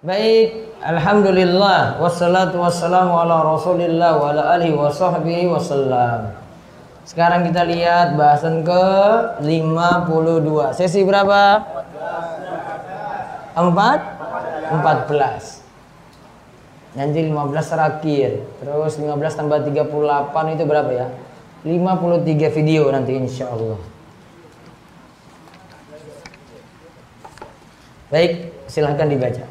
Baik, Alhamdulillah Wassalatu wassalamu ala rasulillah Wa ala alihi wa sahbihi wasallam Sekarang kita lihat bahasan ke 52 Sesi berapa? 4? 14 Nanti 15 terakhir Terus 15 tambah 38 itu berapa ya? 53 video nanti insya Allah Baik, silahkan dibaca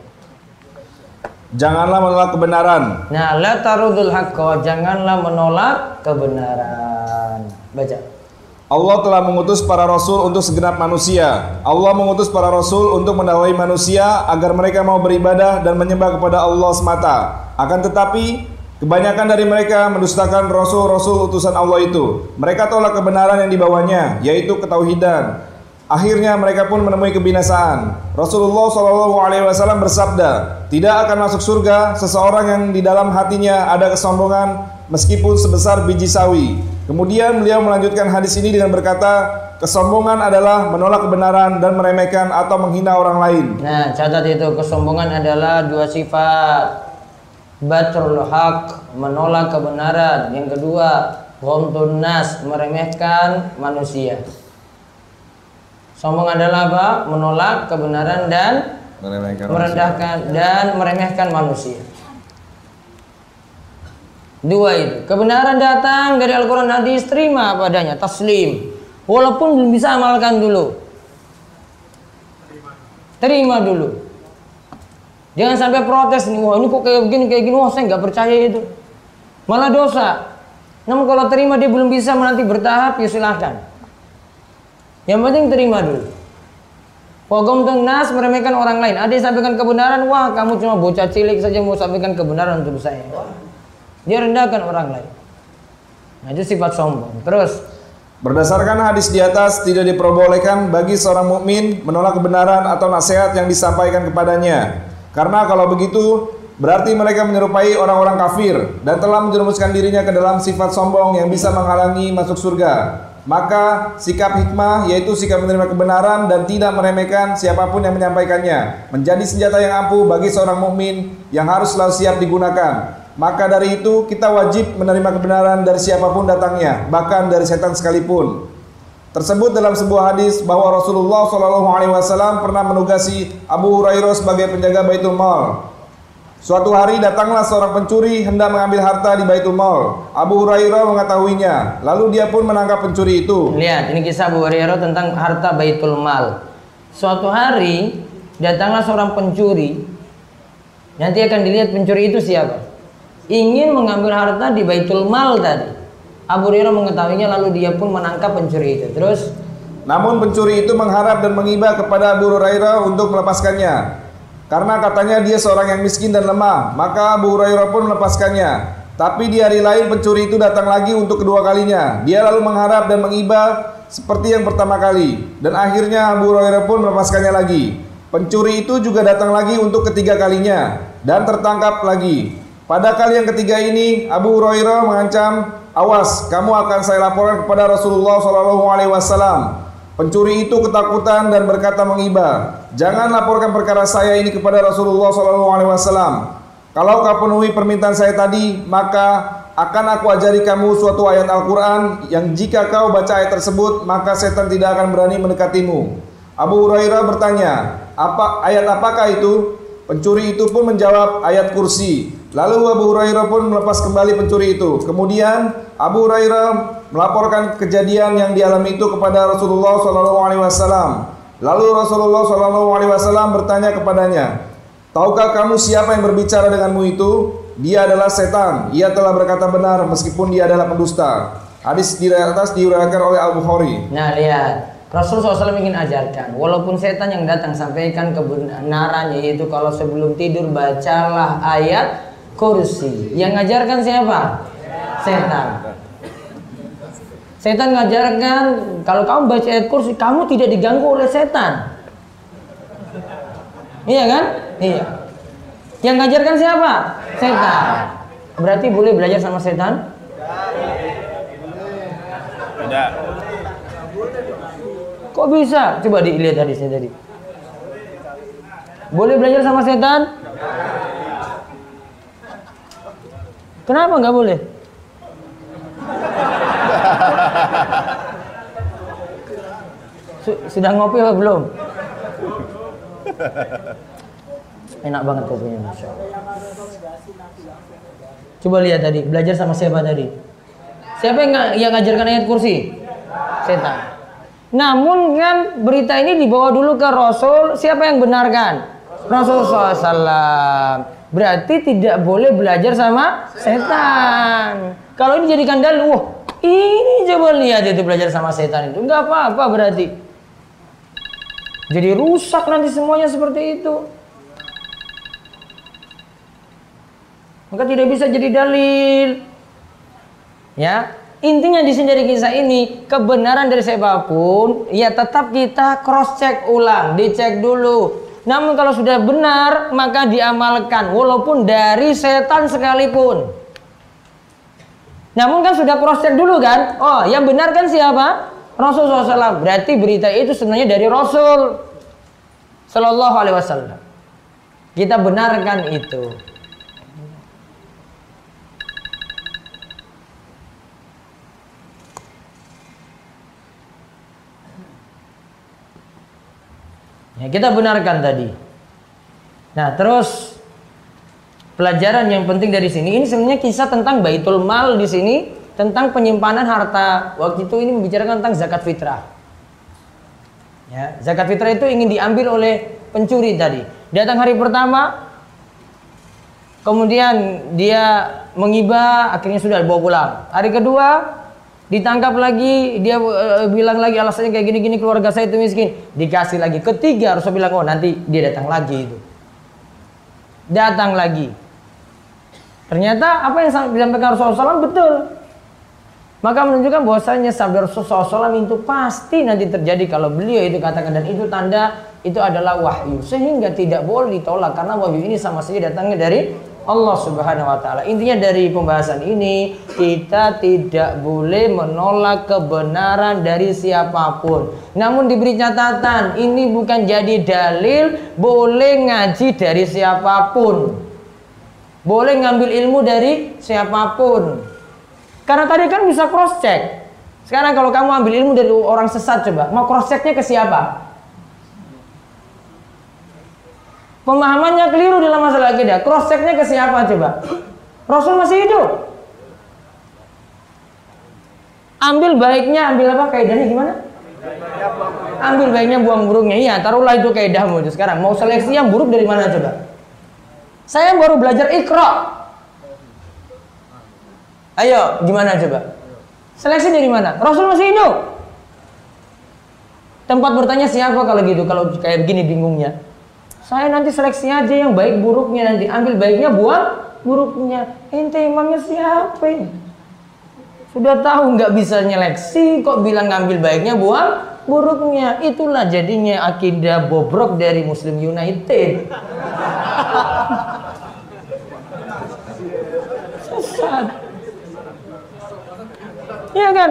Janganlah menolak kebenaran. Nah, la tarudul haqqo, janganlah menolak kebenaran. Baca. Allah telah mengutus para rasul untuk segenap manusia. Allah mengutus para rasul untuk mendakwai manusia agar mereka mau beribadah dan menyembah kepada Allah semata. Akan tetapi, kebanyakan dari mereka mendustakan rasul-rasul utusan Allah itu. Mereka tolak kebenaran yang dibawanya, yaitu ketauhidan. Akhirnya mereka pun menemui kebinasaan. Rasulullah Shallallahu Alaihi Wasallam bersabda, tidak akan masuk surga seseorang yang di dalam hatinya ada kesombongan meskipun sebesar biji sawi. Kemudian beliau melanjutkan hadis ini dengan berkata, kesombongan adalah menolak kebenaran dan meremehkan atau menghina orang lain. Nah, catat itu kesombongan adalah dua sifat. Batrul haq, menolak kebenaran. Yang kedua, ghamtun nas, meremehkan manusia. Sombong adalah apa? Menolak kebenaran dan meremehkan merendahkan manusia. dan meremehkan manusia. Dua itu. Kebenaran datang dari Al-Quran hadis terima padanya, taslim. Walaupun belum bisa amalkan dulu. Terima dulu. Jangan sampai protes nih, wah ini kok kayak begini, kayak gini, wah saya nggak percaya itu. Malah dosa. Namun kalau terima dia belum bisa menanti bertahap, ya silahkan. Yang penting terima dulu. Wagom nas meremehkan orang lain. Ada yang sampaikan kebenaran, wah kamu cuma bocah cilik saja mau sampaikan kebenaran untuk saya. Dia rendahkan orang lain. Nah itu sifat sombong. Terus Berdasarkan hadis di atas tidak diperbolehkan bagi seorang mukmin menolak kebenaran atau nasihat yang disampaikan kepadanya. Karena kalau begitu berarti mereka menyerupai orang-orang kafir dan telah menjerumuskan dirinya ke dalam sifat sombong yang bisa menghalangi masuk surga. Maka sikap hikmah yaitu sikap menerima kebenaran dan tidak meremehkan siapa pun yang menyampaikannya menjadi senjata yang ampuh bagi seorang mukmin yang harus selalu siap digunakan. Maka dari itu kita wajib menerima kebenaran dari siapa pun datangnya, bahkan dari setan sekalipun. Tersebut dalam sebuah hadis bahwa Rasulullah SAW pernah menugasi Abu Hurairah sebagai penjaga Baitul Mal Suatu hari datanglah seorang pencuri hendak mengambil harta di Baitul Mal. Abu Hurairah mengetahuinya, lalu dia pun menangkap pencuri itu. Lihat, ini kisah Abu Hurairah tentang harta Baitul Mal. Suatu hari datanglah seorang pencuri. Nanti akan dilihat pencuri itu siapa. Ingin mengambil harta di Baitul Mal tadi. Abu Hurairah mengetahuinya lalu dia pun menangkap pencuri itu. Terus namun pencuri itu mengharap dan mengibah kepada Abu Hurairah untuk melepaskannya. Karena katanya dia seorang yang miskin dan lemah, maka Abu Hurairah pun melepaskannya. Tapi di hari lain pencuri itu datang lagi untuk kedua kalinya. Dia lalu mengharap dan mengibah seperti yang pertama kali. Dan akhirnya Abu Hurairah pun melepaskannya lagi. Pencuri itu juga datang lagi untuk ketiga kalinya dan tertangkap lagi. Pada kali yang ketiga ini Abu Hurairah mengancam, "Awas, kamu akan saya laporkan kepada Rasulullah SAW." Pencuri itu ketakutan dan berkata mengiba, "Jangan laporkan perkara saya ini kepada Rasulullah SAW. Kalau kau penuhi permintaan saya tadi, maka akan aku ajari kamu suatu ayat Al-Quran yang jika kau baca ayat tersebut, maka setan tidak akan berani mendekatimu." Abu Hurairah bertanya, "Apa ayat apakah itu?" Pencuri itu pun menjawab ayat kursi. Lalu Abu Hurairah pun melepas kembali pencuri itu. Kemudian Abu Hurairah melaporkan kejadian yang dialami itu kepada Rasulullah SAW. Lalu Rasulullah SAW bertanya kepadanya, Tahukah kamu siapa yang berbicara denganmu itu? Dia adalah setan. Ia telah berkata benar meskipun dia adalah pendusta. Hadis di atas diuraikan oleh Al Bukhari. Nah lihat, Rasulullah SAW ingin ajarkan, walaupun setan yang datang sampaikan kebenaran yaitu kalau sebelum tidur bacalah ayat kursi. Yang ngajarkan siapa? Setan. Setan ngajarkan kalau kamu baca ayat kursi, kamu tidak diganggu oleh setan. Iya kan? Iya. Yang ngajarkan siapa? Setan. Berarti boleh belajar sama setan? Tidak. Kok bisa? Coba dilihat hadisnya tadi. Boleh belajar sama setan? Kenapa nggak boleh? Sudah ngopi apa belum? Enak banget kopinya, Masya Allah. Coba lihat tadi, belajar sama siapa tadi? Siapa yang, yang ngajarkan ayat kursi? Setan. Namun kan berita ini dibawa dulu ke Rasul, siapa yang benarkan? Rasul SAW. Berarti tidak boleh belajar sama setan. Kalau ini jadikan dalil, wah ini coba lihat itu belajar sama setan itu. Enggak apa-apa berarti. Jadi rusak nanti semuanya seperti itu. Maka tidak bisa jadi dalil. Ya, Intinya di sini dari kisah ini kebenaran dari siapa pun ya tetap kita cross check ulang, dicek dulu. Namun kalau sudah benar maka diamalkan walaupun dari setan sekalipun. Namun kan sudah cross check dulu kan? Oh, yang benar kan siapa? Rasulullah SAW. Berarti berita itu sebenarnya dari Rasul Sallallahu Alaihi Wasallam. Kita benarkan itu. Ya, kita benarkan tadi. Nah, terus pelajaran yang penting dari sini ini sebenarnya kisah tentang baitul mal di sini tentang penyimpanan harta. Waktu itu ini membicarakan tentang zakat fitrah. Ya, zakat fitrah itu ingin diambil oleh pencuri tadi. Datang hari pertama, kemudian dia mengibah, akhirnya sudah dibawa pulang. Hari kedua, ditangkap lagi dia uh, bilang lagi alasannya kayak gini-gini keluarga saya itu miskin dikasih lagi ketiga harus bilang oh nanti dia datang lagi itu datang lagi ternyata apa yang disampaikan Rasulullah SAW betul maka menunjukkan bahwasanya sabda Rasulullah SAW itu pasti nanti terjadi kalau beliau itu katakan dan itu tanda itu adalah wahyu sehingga tidak boleh ditolak karena wahyu ini sama saja datangnya dari Allah Subhanahu wa taala. Intinya dari pembahasan ini kita tidak boleh menolak kebenaran dari siapa pun. Namun diberi catatan, ini bukan jadi dalil boleh ngaji dari siapa pun. Boleh ngambil ilmu dari siapa pun. Karena tadi kan bisa cross check. Sekarang kalau kamu ambil ilmu dari orang sesat coba, mau cross checknya ke siapa? Pemahamannya keliru dalam masalah akidah. Cross checknya ke siapa coba? Rasul masih hidup. Ambil baiknya, ambil apa? Kaidahnya gimana? Ambil baiknya, buang buruknya. Iya, taruhlah itu kaidahmu itu sekarang. Mau seleksi yang buruk dari mana coba? Saya baru belajar ikra. Ayo, gimana coba? Seleksi dari mana? Rasul masih hidup. Tempat bertanya siapa kalau gitu? Kalau kayak begini bingungnya. Saya nanti seleksi aja yang baik buruknya nanti ambil baiknya buang buruknya. Ente imamnya siapa? Sudah tahu nggak bisa nyeleksi kok bilang ngambil baiknya buang buruknya. Itulah jadinya akidah bobrok dari Muslim United. Iya kan?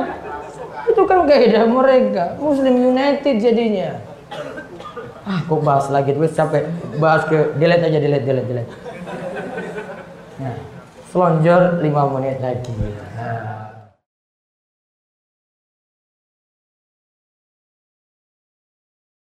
Itu kan kaidah mereka. Muslim United jadinya ah kok bahas lagi terus sampai bahas ke delete aja delete delete delete nah selonjor lima menit lagi nah.